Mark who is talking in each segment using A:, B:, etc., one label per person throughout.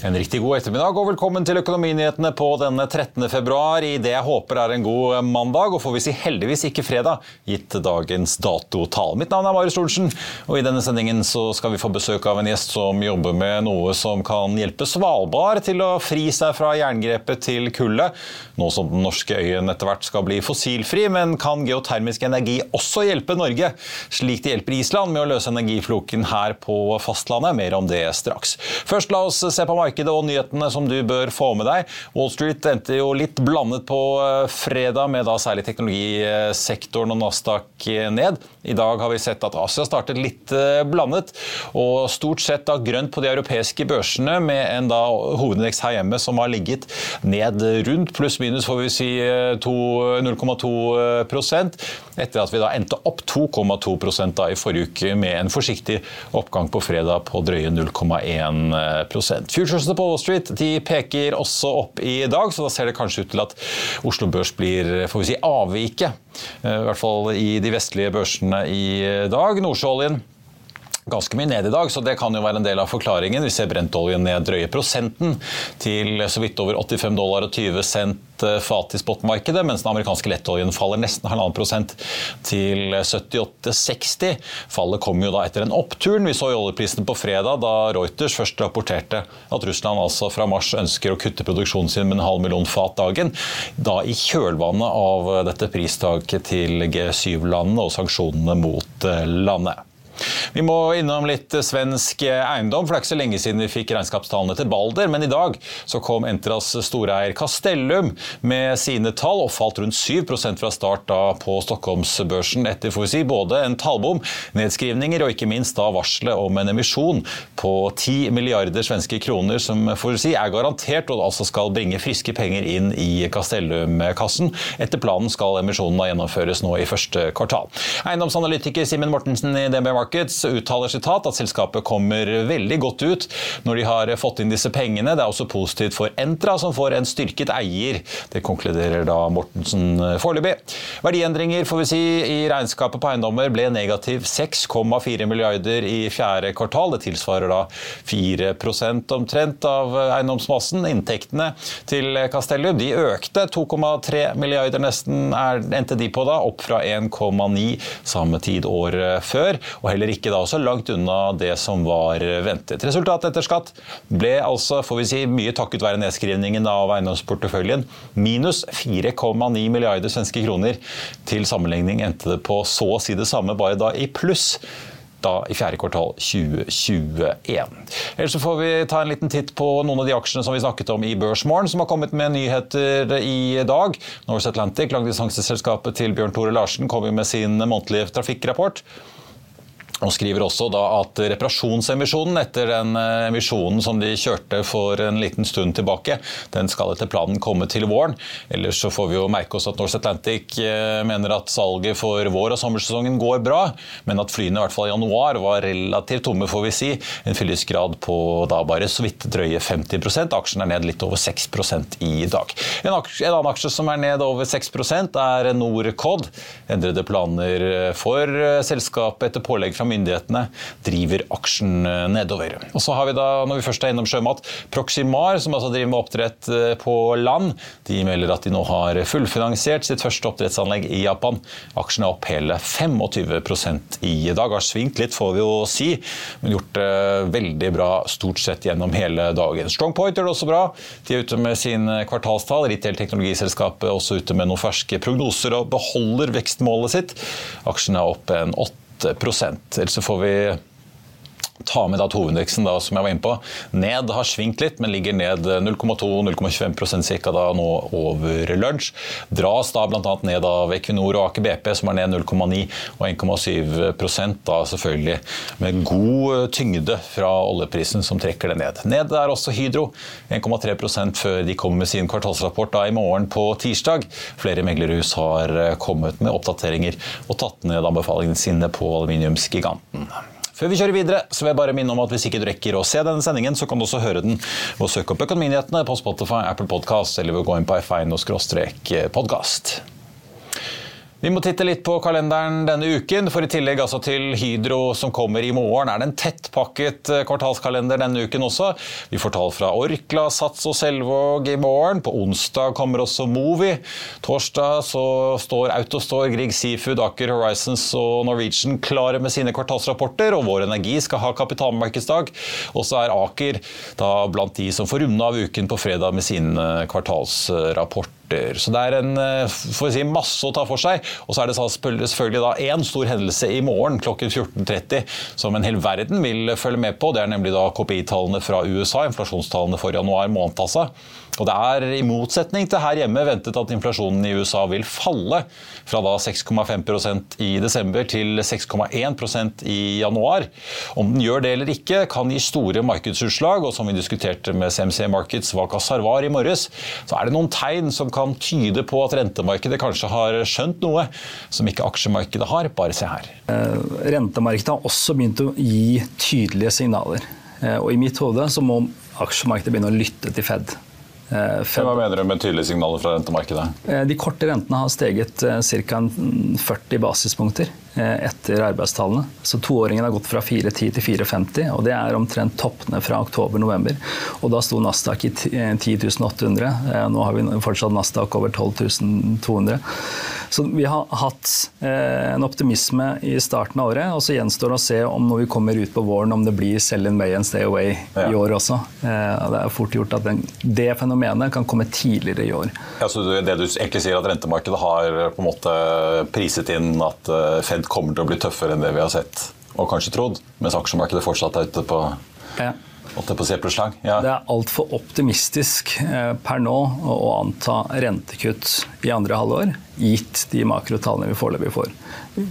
A: En riktig god ettermiddag og velkommen til Økonominyhetene på denne 13. februar i det jeg håper er en god mandag, og får vi si heldigvis ikke fredag, gitt dagens datotall. Mitt navn er Marius Olsen, og i denne sendingen så skal vi få besøk av en gjest som jobber med noe som kan hjelpe Svalbard til å fri seg fra jerngrepet til kullet. Nå som den norske øyen etter hvert skal bli fossilfri, men kan geotermisk energi også hjelpe Norge, slik det hjelper Island med å løse energifloken her på fastlandet? Mer om det straks. Først la oss se på markedet og nyhetene som du bør få med deg. Wall Street endte jo litt blandet på eh, fredag, med da særlig teknologisektoren og Nasdaq ned. I dag har vi sett at Asia startet litt eh, blandet, og stort sett da grønt på de europeiske børsene, med en da hovedindeks her hjemme som har ligget ned rundt pluss-minus får vi si 0,2% etter at vi da endte opp 2,2 da i forrige uke med en forsiktig oppgang på fredag på drøye 0,1 Futures Børsene på Wall Street de peker også opp i dag, så da ser det kanskje ut til at Oslo Børs blir får vi si, avviket. Eh, I hvert fall i de vestlige børsene i dag. Nordsjøoljen ganske mye ned i dag, så det kan jo være en del av forklaringen. Vi ser brentoljen ned drøye prosenten til så vidt over 85 dollar og 20 cent eh, fat i spotmarkedet, mens den amerikanske lettoljen faller nesten halvannen prosent til 78,60. Fallet kom jo da etter en oppturen. Vi så i oljeprisen på fredag da Reuters først rapporterte at Russland altså fra mars ønsker å kutte produksjonen sin med en halv million fat dagen. Da i kjølvannet av dette pristaket til G7-landene og sanksjonene mot eh, landet. Vi må innom litt svensk eiendom, for det er ikke så lenge siden vi fikk regnskapstallene til Balder. Men i dag så kom Entras storeier Castellum med sine tall og falt rundt 7% fra start da på Stockholmsbørsen etter får å si, både en tallbom, nedskrivninger og ikke minst da varselet om en emisjon på 10 milliarder svenske kroner, som får å si, er garantert og altså skal bringe friske penger inn i Castellum-kassen. Etter planen skal emisjonen da gjennomføres nå i første kvartal. Eiendomsanalytiker Simen Mortensen i DNB Markets Markets uttaler sitat at selskapet kommer veldig godt ut når de har fått inn disse pengene. Det er også positivt for Entra, som får en styrket eier. Det konkluderer da Mortensen foreløpig. Verdiendringer får vi si, i regnskapet på eiendommer ble negativ 6,4 milliarder i fjerde kvartal. Det tilsvarer da 4% omtrent av eiendomsmassen. Inntektene til Castellum de økte 2,3 milliarder nesten er, endte de på da, opp fra 1,9 samme tid året før. og heller ikke da så langt unna det som var ventet. Resultatet etter skatt ble altså får vi si, mye takket være nedskrivningen av eiendomsporteføljen. Minus 4,9 milliarder svenske kroner. Til sammenligning endte det på så å si det samme, bare da i pluss da i fjerde kvartal 2021. Ellers får vi ta en liten titt på noen av de aksjene som vi snakket om i Børsmorgen, som har kommet med nyheter i dag. Norse Atlantic, langdistanseselskapet til Bjørn Tore Larsen, kommer med sin månedlige trafikkrapport. Og skriver også at reparasjonsemisjonen etter den eh, emisjonen som de kjørte for en liten stund tilbake, den skal etter planen komme til våren. Ellers så får vi jo merke oss at Norse Atlantic eh, mener at salget for vår- og sommersesongen går bra, men at flyene i hvert fall i januar var relativt tomme, får vi si. En fyllesgrad på da bare så vidt drøye 50% Aksjen er ned litt over 6% i dag. En, aksje, en annen aksje som er ned over 6% er Norcod. Endrede planer for selskapet etter pålegg fra myndighetene driver aksjen nedover. Og så har vi da, når vi først er innom sjømat, Proximar, som altså driver med oppdrett på land. De melder at de nå har fullfinansiert sitt første oppdrettsanlegg i Japan. Aksjen er opp hele 25% i dag. Har svingt litt, får vi jo si, men gjort det veldig bra stort sett gjennom hele dagen. Strongpoint gjør det også bra. De er ute med sin kvartalstall. Retail-teknologiselskapet er også ute med noen ferske prognoser og beholder vekstmålet sitt. Aksjen er opp en 8 Ellers så får vi ta med at hovedindeksen da, som jeg var inne på, ned har svingt litt, men ligger ned 0,2-0,25% ca. nå over lunsj. Dras da bl.a. ned av Equinor og Aker BP, som er ned 0,9 og 1,7% da selvfølgelig med god tyngde fra oljeprisen som trekker det ned. Ned er også Hydro, 1,3% før de kommer med sin kvartalsrapport da i morgen på tirsdag. Flere meglerhus har kommet med oppdateringer og tatt ned anbefalingene sine på aluminiumsgiganten. Før vi kjører videre, så vil jeg bare minne om at hvis ikke du rekker å se denne sendingen, så kan du også høre den ved å søke opp Økonominyhetene på Spotify, Apple Podcast eller ved å gå inn på f1-podkast. Vi må titte litt på kalenderen denne uken, for i tillegg altså til Hydro som kommer i morgen, er det en tettpakket eh, kvartalskalender denne uken også. Vi får tall fra Orkla, Sats og Selvåg i morgen. På onsdag kommer også Movi. Torsdag så står Autostore, Grieg Seafood, Aker Horizons og Norwegian klare med sine kvartalsrapporter, og Vår Energi skal ha kapitalmarkedsdag. Og så er Aker da blant de som får runde av uken på fredag med sine kvartalsrapport rapporter. Så det er en eh, si, masse å ta for seg. Og så er det selvfølgelig da én stor hendelse i morgen klokken 14.30 som en hel verden vil følge med på. Det er nemlig da KPI-tallene fra USA, inflasjonstallene for januar måned. altså. Og det er i motsetning til her hjemme ventet at inflasjonen i USA vil falle fra da 6,5% i desember til 6,1% i januar. Om den gjør det eller ikke, kan gi store markedsutslag. Og som vi diskuterte med CMC Markets Waka Sarwar i morges, så er det noen tegn som kan tyde på at rentemarkedet kanskje har skjønt noe som ikke aksjemarkedet har. Bare se her.
B: Eh, rentemarkedet har også begynt å gi tydelige signaler. Eh, og i mitt hode så må aksjemarkedet begynne å lytte til Fed.
A: Eh. Hva mener du med tydelige signaler fra rentemarkedet?
B: Eh, de korte rentene har steget eh, ca. 40 basispunkter etter arbeidstallene. Så toåringen har gått fra 4,10 til 4,50, og det er omtrent toppene fra oktober-november. Og da sto Nasdaq i 10.800. Nå har vi fortsatt Nasdaq over 12.200. Så vi har hatt en optimisme i starten av året, og så gjenstår det å se om når vi kommer ut på våren, om det blir sell in May and stay away ja. i år også. Det er fort gjort at den, det fenomenet kan komme tidligere i år.
A: Ja, så det du egentlig sier at Rentemarkedet har på en måte priset inn at eh, Fed kommer til å bli tøffere enn det vi har sett og kanskje trodd, mens aksjemarkedet fortsatt er ute på ja. Ja.
B: Det er altfor optimistisk eh, per nå å anta rentekutt i andre halvår, gitt de makrotallene vi foreløpig får.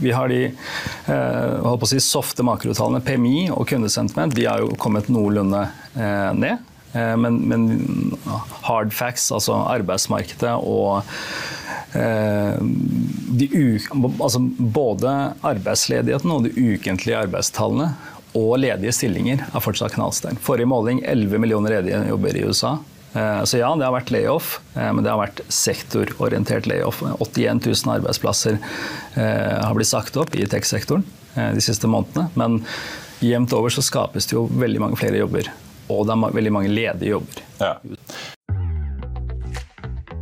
B: Vi har de eh, si, softe makrotallene, PMI og kundesentiment, de har jo kommet noenlunde ned. Eh, men, men hard facts, altså arbeidsmarkedet og eh, altså både arbeidsledigheten og de ukentlige arbeidstallene og ledige stillinger er fortsatt knallsterkt. Forrige måling 11 millioner ledige jobber i USA. Eh, så ja, det har vært layoff, men det har vært sektororientert layoff. 81 000 arbeidsplasser har blitt sagt opp i tech-sektoren de siste månedene. Men jevnt over så skapes det jo veldig mange flere jobber og det er veldig mange ledige jobber. Ja.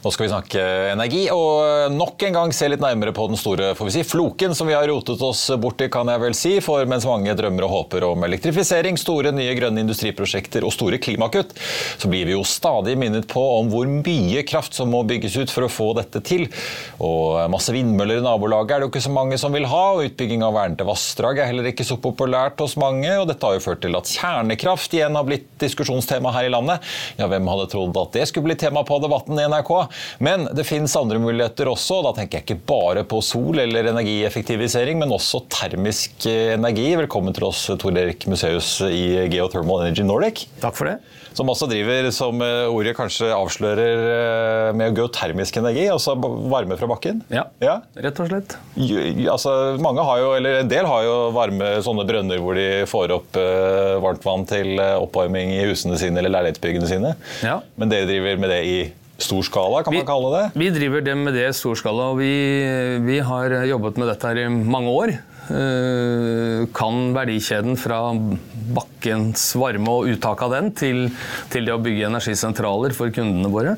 A: Nå skal vi snakke energi, og nok en gang se litt nærmere på den store får vi si, floken som vi har rotet oss borti, kan jeg vel si. For mens mange drømmer og håper om elektrifisering, store nye grønne industriprosjekter og store klimakutt, så blir vi jo stadig minnet på om hvor mye kraft som må bygges ut for å få dette til. Og masse vindmøller i nabolaget er det jo ikke så mange som vil ha, og utbygging av vernede vassdrag er heller ikke så populært hos mange. Og dette har jo ført til at kjernekraft igjen har blitt diskusjonstema her i landet. Ja, hvem hadde trodd at det skulle bli tema på Debatten i NRK? Men det fins andre muligheter også. Da tenker jeg ikke bare på sol eller energieffektivisering, men også termisk energi. Velkommen til oss, Tor Erik Museus i Geothermal Energy Nordic.
C: Takk for det.
A: Som også driver, som ordet kanskje avslører, med geotermisk energi, altså varme fra bakken.
C: Ja, ja. rett og slett.
A: Altså, mange har jo, eller En del har jo varme sånne brønner hvor de får opp uh, varmtvann til oppvarming i husene sine eller leilighetsbyggene sine. Ja. Men dere driver med det i stor skala, kan vi, man kalle det?
C: Vi driver det med det i stor skala. og vi, vi har jobbet med dette her i mange år. Eh, kan verdikjeden fra bakkens varme og uttak av den til, til det å bygge energisentraler for kundene våre.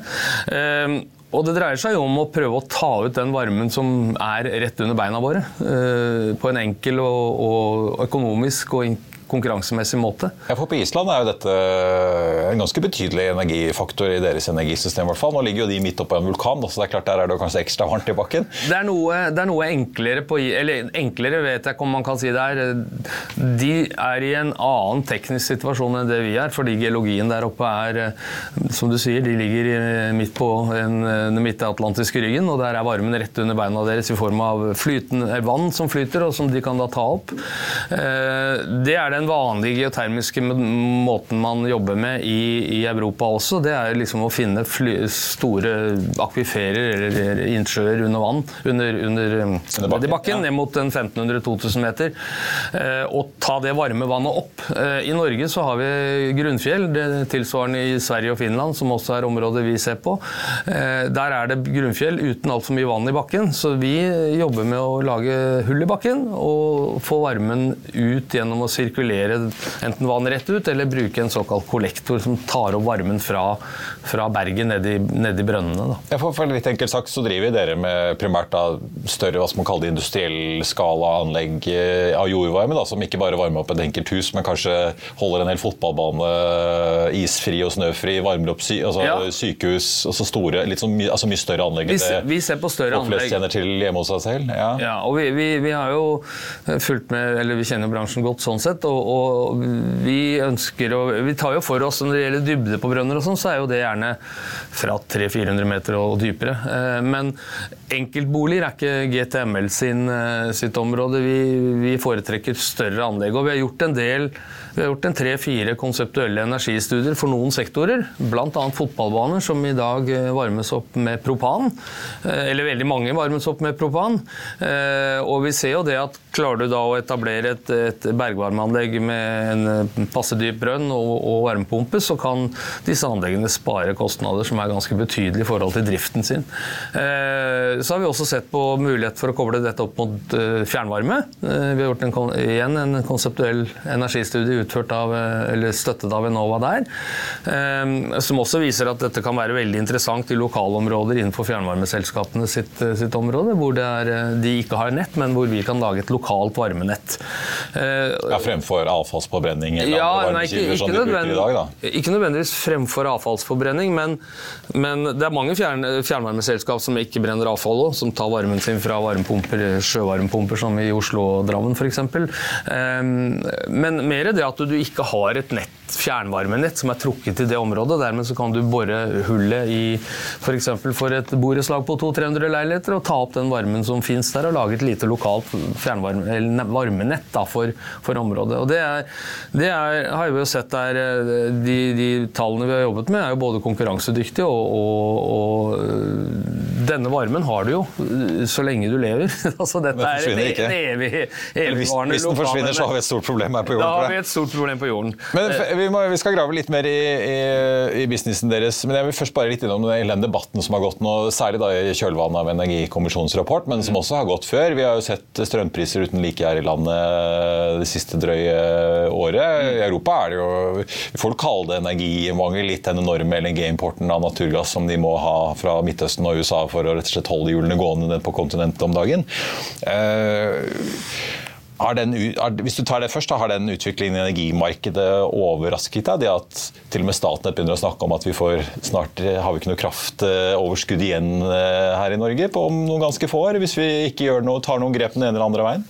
C: Eh, og det dreier seg jo om å prøve å ta ut den varmen som er rett under beina våre. Eh, på en enkel og, og økonomisk og konkurransemessig måte.
A: Ja, for På Island er jo dette en ganske betydelig energifaktor i deres energisystem. hvert fall. Nå ligger jo de midt oppå en vulkan, så det er klart der er det kanskje ekstra varmt i bakken.
C: Det er noe, det er noe enklere på Eller enklere vet jeg ikke om man kan si det er. De er i en annen teknisk situasjon enn det vi er, fordi geologien der oppe er, som du sier, de ligger midt på en, den midtatlantiske ryggen, og der er varmen rett under beina deres i form av flytende, vann som flyter, og som de kan da ta opp. Eh, det er den den vanlige geotermiske måten man jobber med i, i Europa også, det er liksom å finne fly, store akviferer eller innsjøer under vann, under, under, under bakken, bakken ja. ned mot 1500-2000 meter, eh, og ta det varme vannet opp. Eh, I Norge så har vi grunnfjell, det tilsvarende i Sverige og Finland, som også er området vi ser på. Eh, der er det grunnfjell uten altfor mye vann i bakken, så vi jobber med å lage hull i bakken og få varmen ut gjennom å sirkulere sirkulere enten vann rett ut, eller bruke en såkalt kollektor som tar opp varmen fra, fra berget ned i, ned i brønnene.
A: Ja, for, for, litt enkelt sagt så driver dere med primært da, større hva som man kaller det, industriell skala anlegg eh, av jordvarme, da, som ikke bare varmer opp et enkelt hus, men kanskje holder en hel fotballbane eh, isfri og snøfri, varmer opp sy altså, ja. sykehus altså store, litt sånn, altså mye større anlegg
C: enn det vi ser på større folk
A: flest kjenner til hjemme hos seg selv.
C: Ja, ja og vi, vi, vi, har jo fulgt med, eller vi kjenner bransjen godt sånn sett. og og vi ønsker å Vi tar jo for oss når det gjelder dybde på brønner og sånn, så er jo det gjerne fra 300-400 meter og dypere. Eh, men enkeltboliger er ikke GTML sin, eh, sitt område. Vi, vi foretrekker større anlegg. Og vi har gjort en del vi har gjort en tre-fire konseptuelle energistudier for noen sektorer, bl.a. fotballbaner, som i dag eh, varmes opp med propan. Eller veldig mange varmes opp med propan. Og vi ser jo det at klarer du da å etablere et, et bergvarmeanlegg med en eh, passe dyp brønn og, og varmepumpe, så kan disse anleggene spare kostnader som er ganske betydelige i forhold til driften sin. Så har vi også sett på mulighet for å koble dette opp mot eh, fjernvarme. Eh, vi har gjort en, igjen en konseptuell energistudie utført av, eh, eller støttet av Enova der, som også viser at dette kan være veldig interessant i lokalområder innenfor fjernvarmeselskapene sitt, sitt område, hvor er, de ikke har nett, men hvor vi kan lage et lokalt varmenett.
A: ja, fremfor avfallsforbrenning eller ja, andre nei, ikke,
C: ikke, i dag, da? ikke nødvendigvis fremfor avfallsforbrenning, men, men det er mange fjern, fjernvarmeselskap som ikke brenner avfall òg, som tar varmen sin fra varmepumper, sjøvarmepumper som i Oslo og Drammen f.eks. Um, men mer det at du ikke har et nett, fjernvarmenett som er trukket til det området. Dermed så kan du bore hullet i f.eks. For, for et borettslag på 200-300 leiligheter og ta opp den varmen som finnes der, og lage et lite lokalt varmenett da, for, for området. Og det, er, det er, har vi jo sett der eh, de, de, tallene vi har jobbet med, er jo både konkurransedyktige, og, og, og eh, denne varmen har du jo eh, så lenge du lever. altså Dette er en, en evig
A: evigvarende Hvis den forsvinner, så har vi et stort problem her på jorden.
C: Da har vi et stort problem på jorden.
A: Men vi, må, vi skal grave litt mer i, i, i, businessen deres. Men jeg vil først bare litt innom den debatten som har gått nå, særlig da i kjølvannet av Energikommisjonens rapport, men som også har gått før. Vi har jo sett strømpriser uten like her i landet det siste drøye året. I Europa er det jo Folk kaller det energimangel, litt den enorme LNG-importen av naturgass som de må ha fra Midtøsten og USA for å rett og slett holde hjulene gående på kontinentet om dagen. Eh, den, hvis du tar det først, Har den utviklingen i energimarkedet overrasket deg? Det at til og med Statnett begynner å snakke om at vi får snart har vi ikke noe kraftoverskudd igjen eh, her i Norge på om noen ganske få år, hvis vi ikke noe, tar noen grep den ene eller andre veien?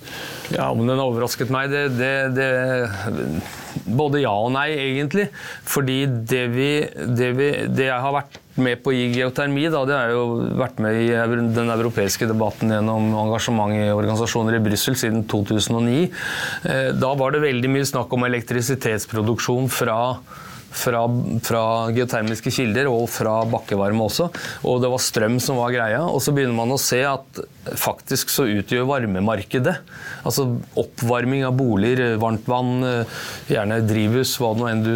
C: Ja, om den overrasket meg, det, det, det både ja og nei, egentlig. Fordi det, vi, det, vi, jeg har vært med på å gi geotermi. Da. Det har jo vært med i den europeiske debatten gjennom engasjement i organisasjoner i Brussel siden 2009. Eh, da var det veldig mye snakk om elektrisitetsproduksjon fra fra, fra, geotermiske kilder og fra bakkevarme også. Og det var strøm som var greia. Og så begynner man å se at faktisk så utgjør varmemarkedet, altså oppvarming av boliger, varmtvann, gjerne drivhus, hva nå enn du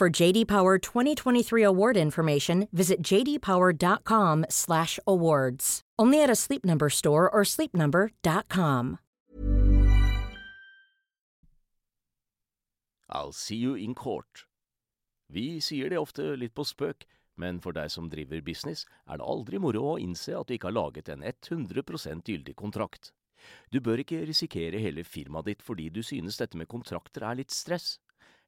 D: For JD Power 2023 award information, visit jdpower.com/awards. Only at a Sleep Number store or sleepnumber.com.
E: I'll see you in court. Vi sier det ofte litt på spøk, men for deg som driver business, er det aldri moro å innse at du ikke har laget en 100 gyldig kontrakt. Du bør ikke risikere hele firmaet ditt fordi du synes dette med kontrakter er litt stress.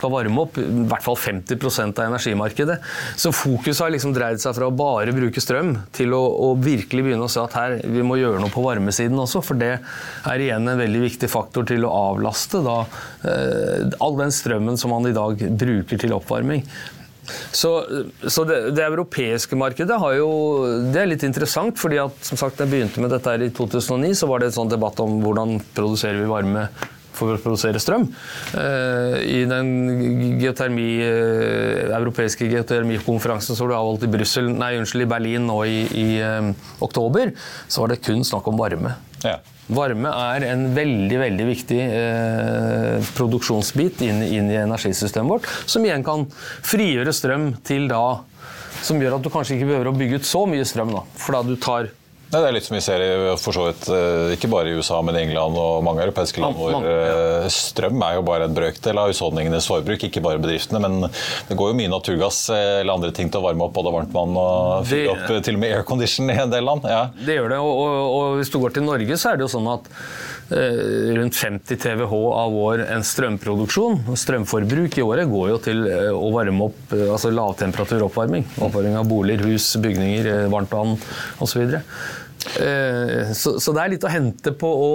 C: skal varme opp i hvert fall 50% av energimarkedet. Så fokuset har liksom dreid seg fra å bare bruke strøm til å, å, virkelig begynne å se at her, vi må gjøre noe på varmesiden også. For det er igjen en veldig viktig faktor til å avlaste da, eh, all den strømmen som man i dag bruker til oppvarming. Så, så det, det, europeiske markedet jo, det er litt interessant. fordi at som sagt, da jeg begynte med dette her i 2009, så var det en sånn debatt om hvordan produserer vi varme for å produsere strøm. Eh, I den geotermi, eh, europeiske geotermikonferansen som ble avholdt i Brussel, nei, unnskyld, i Berlin nå i, i um, oktober, så var det kun snakk om varme. Ja. Varme er en veldig veldig viktig eh, produksjonsbit inn, inn, i energisystemet vårt, som igjen kan frigjøre strøm til da Som gjør at du kanskje ikke behøver å bygge ut så mye strøm, da, for da du tar
A: det er litt som vi ser for så vidt, eh, ikke bare i USA, men i England og mange europeiske land hvor eh, strøm er jo bare en brøkdel av husholdningenes forbruk, ikke bare bedriftene. Men det går jo mye naturgass eh, eller andre ting til å varme opp både varmtvann og fylle opp til og med aircondition i en del land. Ja.
C: Det gjør det, og, og, og, hvis du går til Norge, så er det jo sånn at rundt 50 TWh av vår en strømproduksjon, strømforbruk i året, går jo til å varme opp altså lavtemperaturoppvarming. Oppvarming av boliger, hus, bygninger, varmtvann osv. Eh, så, så, det er litt å hente på å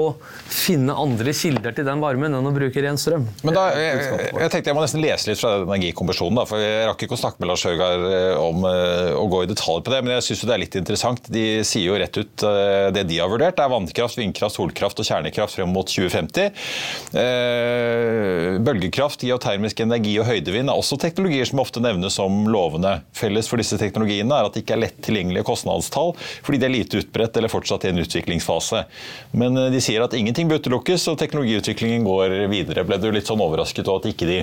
C: finne andre kilder til den varmen enn å bruke ren strøm.
A: Men da, jeg, jeg, tenkte jeg må nesten lese litt fra energikommisjonen. Da, for Jeg rakk ikke å snakke med Lars Høgard eh, om uh, å gå i detalj på det, men jeg syns det er litt interessant. De sier jo rett ut det de har vurdert. Det er vannkraft, vindkraft, solkraft og kjernekraft frem mot 2050. Uh, bølgekraft, geotermisk energi og høydevind er også teknologier som ofte nevnes som lovende. Felles for disse teknologiene er at det ikke er lett tilgjengelige kostnadstall, fordi de er lite utbredt eller fortsatt i en utviklingsfase. Men eh, de sier at ingenting bør utelukkes, og teknologiutviklingen går videre. Ble du litt sånn overrasket over at ikke de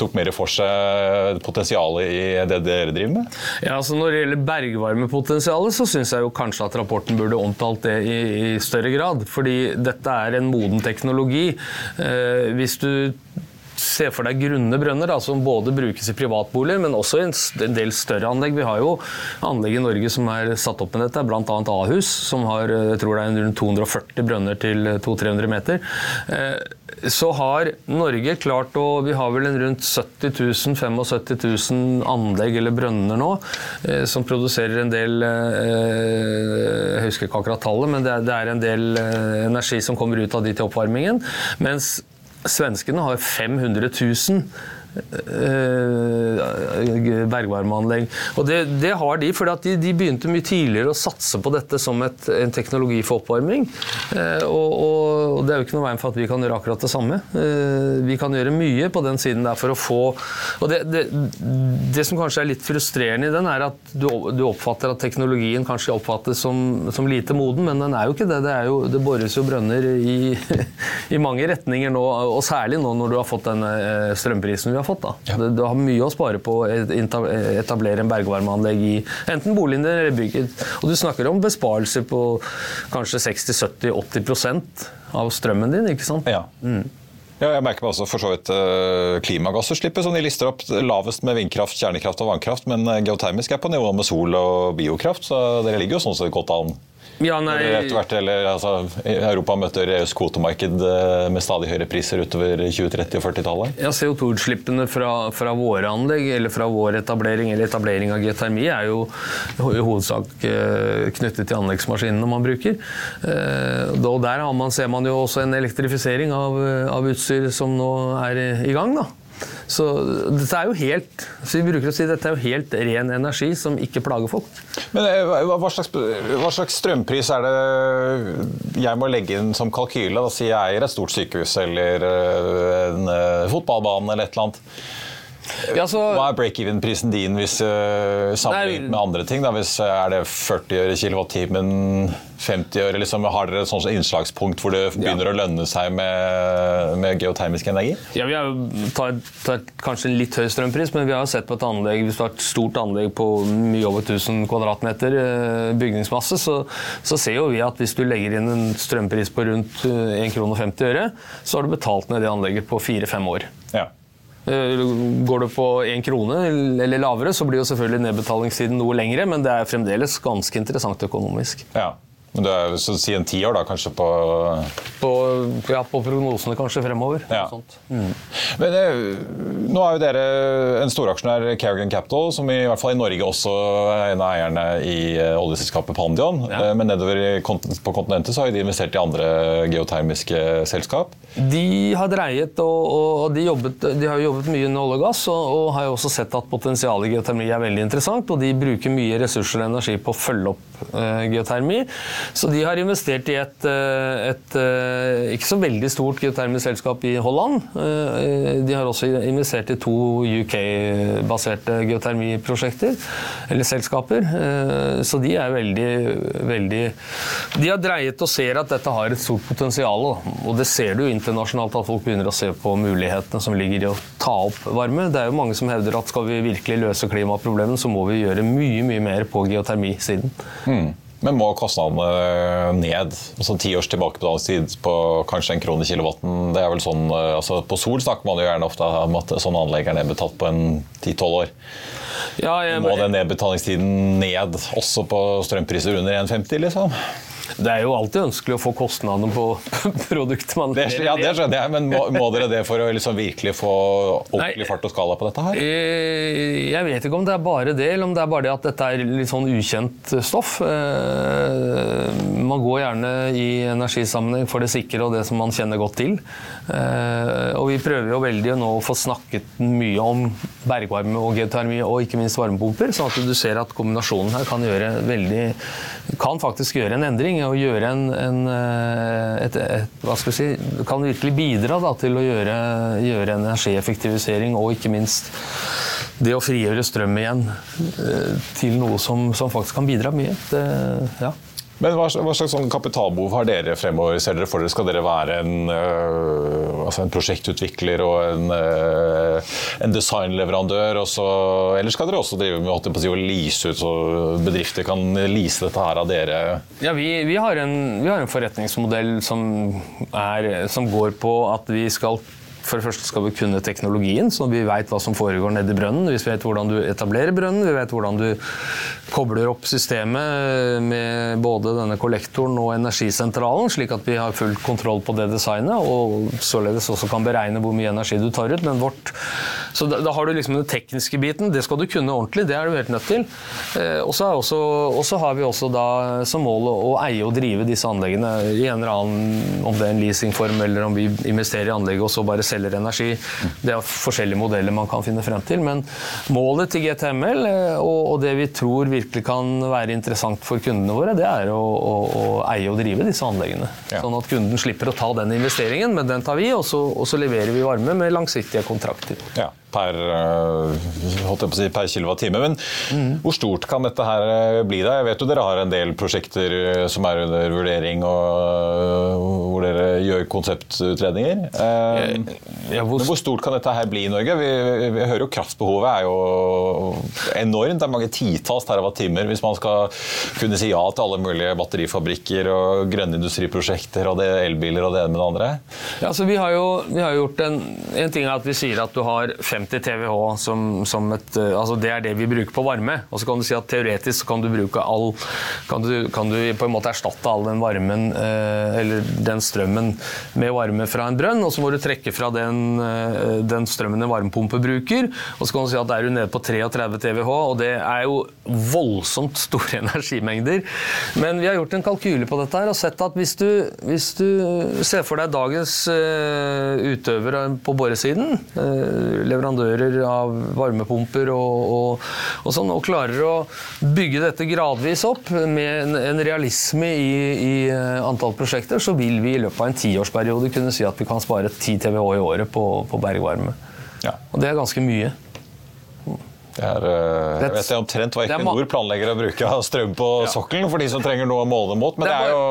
A: tok mer for seg potensialet i det dere driver med?
C: Ja, altså Når det gjelder bergvarmepotensialet, så syns jeg jo kanskje at rapporten burde omtalt det i, i større grad. Fordi dette er en moden teknologi. Eh, hvis du se for deg grunne brønner da, som både brukes i privatboliger, men også i en del større anlegg. Vi har jo anlegg i Norge som er satt opp med dette, bl.a. Ahus, som har jeg tror det er rundt 240 brønner til 200-300 meter. Så har Norge klart å Vi har vel en rundt 70 000, 75 000 anlegg eller brønner nå som produserer en del Jeg husker ikke akkurat tallet, men det er en del energi som kommer ut av de til oppvarmingen. Mens Svenskene har 500 000. Eh, bergvarmeanlegg. Og det, det, har de for de, de, begynte mye tidligere å satse på dette som et, en teknologi for oppvarming. Eh, og, og, det er jo ikke noe veien for at vi kan gjøre akkurat det samme. Eh, vi kan gjøre mye på den siden der for å få Og det, det, det som kanskje er litt frustrerende i den, er at du, du oppfatter at teknologien kanskje oppfattes som, som, lite moden, men den er jo ikke det. Det, jo, det bores jo brønner i, i mange retninger nå, og særlig nå når du har fått denne strømprisen vi har fått. da. Ja. Du, har mye å spare på å etablere en bergvarmeanlegg i enten boligen din eller bygget. Og du snakker om besparelser på kanskje 60-70-80% av strømmen din, ikke sant?
A: Ja. Mm. Ja, jeg merker meg også for så vidt uh, klimagassutslippet, som de lister opp lavest med vindkraft, kjernekraft og vannkraft, men uh, geotermisk er på nivå med sol og biokraft, så dere ligger jo sånn sett godt an.
C: Ja, nei...
A: Hvert, eller, altså, Europa møter EUs kvotemarked eh, med stadig høyere priser utover 2030- og 40-tallet.
C: Ja, CO2-utslippene fra, fra, våre anlegg eller fra vår etablering eller etablering av geotermi er jo i hovedsak eh, knyttet til anleggsmaskinene man bruker. Eh, og der man, ser man jo også en elektrifisering av, av utstyr som nå er i gang. da. Så dette er jo helt så vi bruker å si dette er jo helt ren energi som ikke plager folk.
A: Men eh, Hva slags, hva slags strømpris er det jeg må legge inn som kalkyle? Da sier jeg eier et stort sykehus eller eh, en eh, fotballbane eller et eller annet. Ja, så, Hva er break-even-prisen din hvis uh, sammenlignet med andre ting? Da? Hvis, er det 40 øre kilowattimen, 50 øre? Liksom, har dere et sånt innslagspunkt hvor det begynner ja. å lønne seg med, med, geotermisk energi?
C: Ja, Vi har tar, tar kanskje en litt høy strømpris, men vi har sett på et anlegg hvis du har et stort anlegg på mye over 1000 kvadratmeter uh, bygningsmasse, så, så, ser jo vi at hvis du legger inn en strømpris på rundt uh, eh, 1 krone 50 øre, så har du betalt ned det anlegget på fire-fem år. Ja. Eh, går du på én krone eller lavere, så blir jo selvfølgelig nedbetalingstiden noe lengre, men det er fremdeles ganske interessant økonomisk.
A: Ja. Men du er, så Si en tiår, da, kanskje på
C: På, ja, på prognosene kanskje fremover. Ja. Mm.
A: Men det, eh, Nå er jo dere en storaksjonær Carrigan Capital, som i hvert fall i Norge også er en av eierne i eh, oljeselskapet Pandion. Ja. Men nedover på kontinentet så har de investert i andre geotermiske selskap.
C: De har dreiet, og, og de, jobbet, de, har jobbet mye med olje og gass, og, og, har jo også sett at potensialet i geotermi er veldig interessant. Og de bruker mye ressurser og energi på å følge opp uh, geotermi. Så de har investert i et, uh, et uh, ikke så veldig stort geotermisk selskap i Holland. de har også investert i to UK-baserte geotermiprosjekter, eller selskaper. så de er veldig, veldig De har dreiet og ser at dette har et stort potensial, og det ser du internasjonalt at folk begynner å se på mulighetene som ligger i å ta opp varme. Det er jo mange som hevder at skal vi virkelig løse klimaproblemene, så må vi gjøre mye mye mer på geotermisiden.
A: Mm. Men må kostnadene ned? Altså Ti års tilbakebetalingstid på kanskje en krone kilowatten. det er vel sånn, altså På sol snakker man jo gjerne ofte om at sånne anlegg er nedbetalt på en 10-12 år. Ja, jeg, må den nedbetalingstiden ned også på strømpriser under 1,50? liksom?
C: Det er jo alltid ønskelig å få kostnadene på produktet man
A: det, Ja, det skjønner jeg, men må, må dere det for å liksom virkelig få ordentlig fart og skala på dette her?
C: Eh, jeg vet ikke om det er bare det, eller om det er bare det at dette er litt sånn ukjent stoff. Eh, man går gjerne i energisammenheng for det sikre og det som man kjenner godt til. Eh, og vi prøver jo veldig nå å få snakket mye om bergvarme og geotermi, og ikke minst varmepumper, sånn at du ser at kombinasjonen her kan, gjøre veldig, kan faktisk gjøre en endring og gjøre en, en eh, et, et, hva skal vi si, kan virkelig bidra da, til å gjøre, gjøre energieffektivisering og ikke minst det å frigjøre strøm igjen eh, til noe som, som faktisk kan bidra mye. Det, ja.
A: Men hva, slags sånn kapitalbehov har dere fremover? Ser dere for dere Skal dere være en, øh, altså en prosjektutvikler og en, øh, en designleverandør? Også, eller skal dere også drive med å lease ut, så bedrifter kan lease dette her av dere?
C: Ja, vi, vi, har, en, vi har en, forretningsmodell som, er, som går på at vi skal For det første skal vi kunne teknologien, så vi vet hva som foregår nedi brønnen. Vi vet hvordan du etablerer brønnen, vi vet hvordan du kobler opp systemet med både denne kollektoren og energisentralen, slik at vi har full kontroll på det designet, og således også kan beregne hvor mye energi du tar ut. Men vårt så da, da, har du liksom den tekniske biten. Det skal du kunne ordentlig, det er du helt nødt til. Eh, og så har vi også da som mål å, eie og drive disse anleggene i en eller annen, om det er en leasingform eller om vi investerer i anlegget og så bare selger energi. Det er forskjellige modeller man kan finne frem til. Men målet til GTML eh, og det vi tror virkelig kan være interessant for kundene våre, det er å, å, å eie og drive disse anleggene. Ja. Sånn at kunden slipper å ta den investeringen, men den tar vi, og så, og så leverer vi varme med langsiktige kontrakter.
A: Ja per, eh, si, per kilowattime. Men mm. hvor stort kan dette her eh, bli? da? Jeg vet jo dere har en del prosjekter eh, som er under vurdering, og hvor dere gjør konseptutredninger. Ja, hvor... Men hvor stort kan dette her bli i Norge? Vi, vi hører jo kraftbehovet er jo enormt. Det er mange titalls terawattimer hvis man skal kunne si ja til alle mulige batterifabrikker og grønne industriprosjekter og det elbiler og det ene med det andre.
C: Ja, altså vi har jo vi har gjort en, en ting er at vi sier at du har 50 50 TWh som, som, et eh, Altså det er det vi bruker på varme. Og så kan du si at teoretisk kan du bruke all Kan du, kan du på en måte erstatte all den varmen eh, eller den strømmen med varme fra en brønn, og så må du trekke fra den, eh, den strømmen en varmepumpe bruker. Og så kan du si at da er du nede på 33 TWh, og det er jo voldsomt store energimengder. Men vi har gjort en kalkyle på dette her og sett at hvis du, hvis du ser for deg dagens utøvere på boresiden, leverandører leverandører av varmepumper og, og, og, sånn, og klarer å bygge dette gradvis opp med en, en realisme i, i, eh, antall prosjekter, så vil vi i løpet av en tiårsperiode kunne si at vi kan spare 10 TWh i året på, på bergvarme. Ja. Og det er ganske mye.
A: Det er, eh, jeg vet omtrent hva Equinor planlegger å bruke av strøm på ja. sokkelen, for de som trenger noe å måle mot. Men det er, jo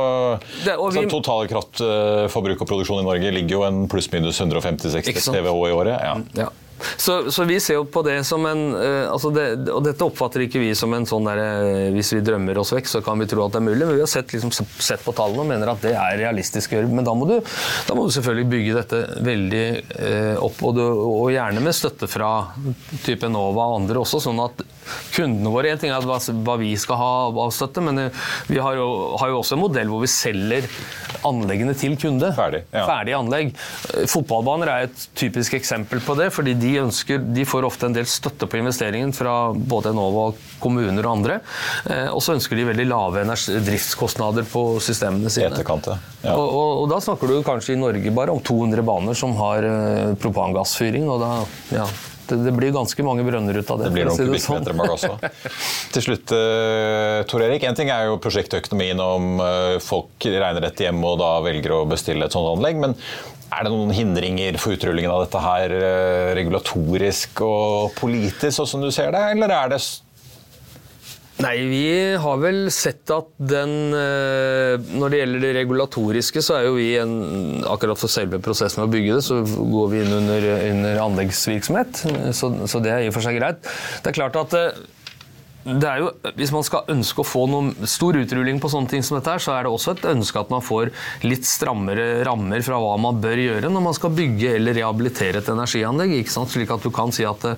A: det, vi, totale kraftforbruk og produksjon i Norge ligger jo en pluss-minus 150-60 TWh i året. Ja. Ja.
C: Så, så, vi ser jo på det som en uh, altså det, Og dette oppfatter ikke vi som en sånn derre uh, Hvis vi drømmer oss vekk, så kan vi tro at det er mulig. Men vi har sett, liksom, sett på tallene og mener at det er realistisk å gjøre. Men da må du, da må du selvfølgelig bygge dette veldig uh, opp, og, du, og, gjerne med støtte fra type Nova og andre også, sånn at kundene våre En ting er hva, hva vi skal ha av støtte, men vi har jo, har jo, også en modell hvor vi selger anleggene til kunde.
A: Ferdig, ja.
C: Ferdig anlegg. Fotballbaner er et typisk eksempel på det. fordi de ønsker, de får ofte en del støtte på investeringen fra både Enova, kommuner og andre. Eh, og så ønsker de veldig lave driftskostnader på systemene sine.
A: Etterkant, ja.
C: og, og, og, da snakker du kanskje i Norge bare om 200 baner som har eh, propangassfyring. og da, ja, det, det, blir ganske mange brønner ut av det.
A: Det blir noen si kubikkmeter sånn. med Til slutt, uh, Tor Erik. En ting er jo prosjektøkonomien om folk regner dette hjemme og da velger å bestille et sånt anlegg. Men er det noen hindringer for utrullingen av dette her eh, regulatorisk og politisk, sånn som du ser det, eller er det
C: Nei, vi har vel sett at den eh, Når det gjelder det regulatoriske, så er jo vi en, Akkurat for selve prosessen med å bygge det, så går vi inn under, under anleggsvirksomhet. Så, så, det er i og for seg greit. Det er klart at eh, det er jo, Hvis man skal ønske å få noen stor utrulling på sånne ting som dette, her, så er det også et ønske at man får litt strammere rammer fra hva man bør gjøre når man skal bygge eller rehabilitere et energianlegg. ikke sant? Slik at du kan si at det,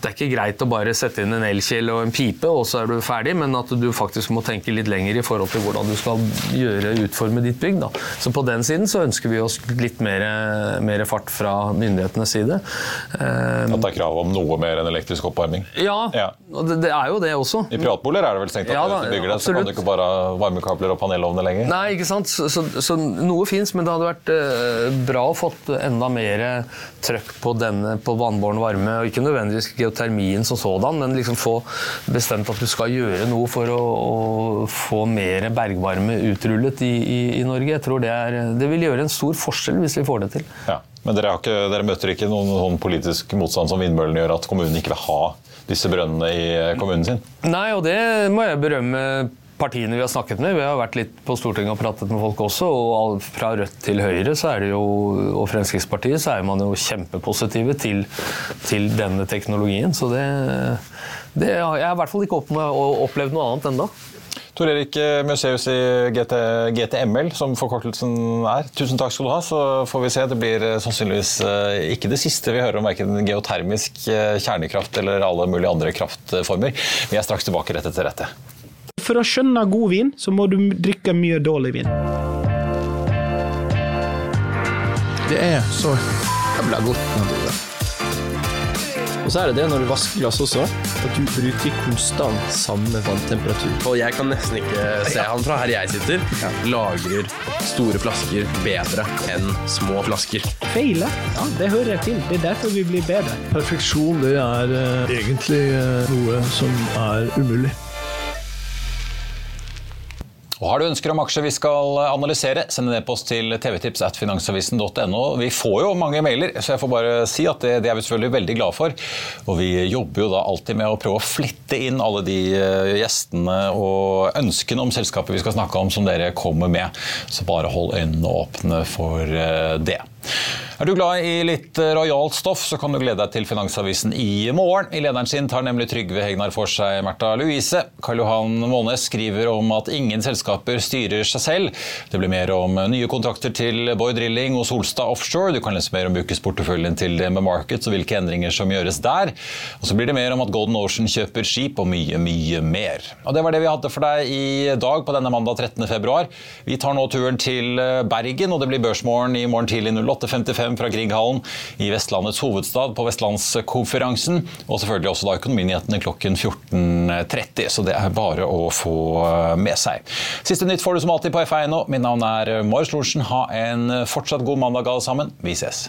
C: det er ikke greit å bare sette inn en elkjele og en pipe, og så er du ferdig, men at du faktisk må tenke litt lenger i forhold til hvordan du skal gjøre, utforme ditt bygg. Da. Så på den siden så ønsker vi oss litt mer, mer fart fra myndighetenes side.
A: At det er krav om noe mer enn elektrisk oppvarming?
C: Ja, ja. det, det er jo det det også.
A: I privatboliger er det vel strengt at ja, da, hvis du bygger det, så kan du ikke bare ha varmekabler og panelovner lenger?
C: Nei, ikke sant. Så, så, så noe fins, men det hadde vært eh, bra å fått enda mer trøkk på denne på vannbåren varme. og Ikke nødvendigvis geotermien som sådan, men liksom få bestemt at du skal gjøre noe for å, å få mer bergvarme utrullet i, i, i, Norge. Jeg tror det, er, det vil gjøre en stor forskjell hvis vi får det til.
A: Ja. Men dere, ikke, dere, møter ikke noen, noen politisk motstand som vindmøllene gjør, at kommunen ikke vil ha disse brønnene i kommunen sin?
C: Nei, og det må jeg berømme partiene vi har snakket med. Vi har vært litt på Stortinget og pratet med folk også. og Fra Rødt til Høyre så er det jo, og Fremskrittspartiet så er man jo kjempepositive til, til denne teknologien. Så det, det, Jeg har i hvert fall ikke opplevd noe annet ennå.
A: Tor Erik Museus i GT, GTML, som forkortelsen er. Tusen takk skal du ha. Så får vi se. Det blir sannsynligvis ikke det siste vi hører om verken geotermisk kjernekraft eller alle mulige andre kraftformer. Vi er straks tilbake rett etter dette.
F: For å skjønne god vin, så må du drikke mye dårlig vin.
G: Det er så jævla godt.
H: Og så er det det når du vasker glass også, at du bruker konstant samme vanntemperatur.
I: Og jeg kan nesten ikke se han fra her jeg sitter. Lagrer store flasker bedre enn små flasker.
F: Feile? Ja, det hører jeg til. Det er derfor vi blir bedre.
G: Perfeksjon, det er uh, egentlig uh, noe som er umulig.
A: Og Har du ønsker om aksjer vi skal analysere, send en e-post til tvtips at finansavisen.no. Vi får jo mange mailer, så jeg får bare si at det, det, er vi selvfølgelig veldig glad for. Og vi jobber jo da alltid med å prøve å flette inn alle de eh, gjestene og ønskene om selskapet vi skal snakke om som dere kommer med. Så bare hold øynene åpne for eh, det. Er du glad i litt eh, rojalt stoff, så kan du glede deg til Finansavisen i morgen. I lederen sin tar nemlig Trygve Hegnar for seg Märtha Louise. Karl Johan Månes skriver om at ingen selskaper styrer seg selv. Det blir mer om nye kontrakter til Boy Drilling og Solstad Offshore. Du kan lese mer om ukesporteføljen til DMB Markets og hvilke endringer som gjøres der. Og så blir det mer om at Golden Ocean kjøper skip og mye, mye mer. Og Det var det vi hadde for deg i dag på denne mandag 13. februar. Vi tar nå turen til Bergen, og det blir børsmorgen i morgen tidlig 08.55 fra Grieghallen i Vestlandets hovedstad på Vestlandskonferansen. Og selvfølgelig også da økonominyhetene klokken 14.30, så det er bare å få med seg. Siste nytt får du som alltid på F1 nå. Mitt navn er Marius Lorentzen. Ha en fortsatt god mandag alle sammen. Vi ses.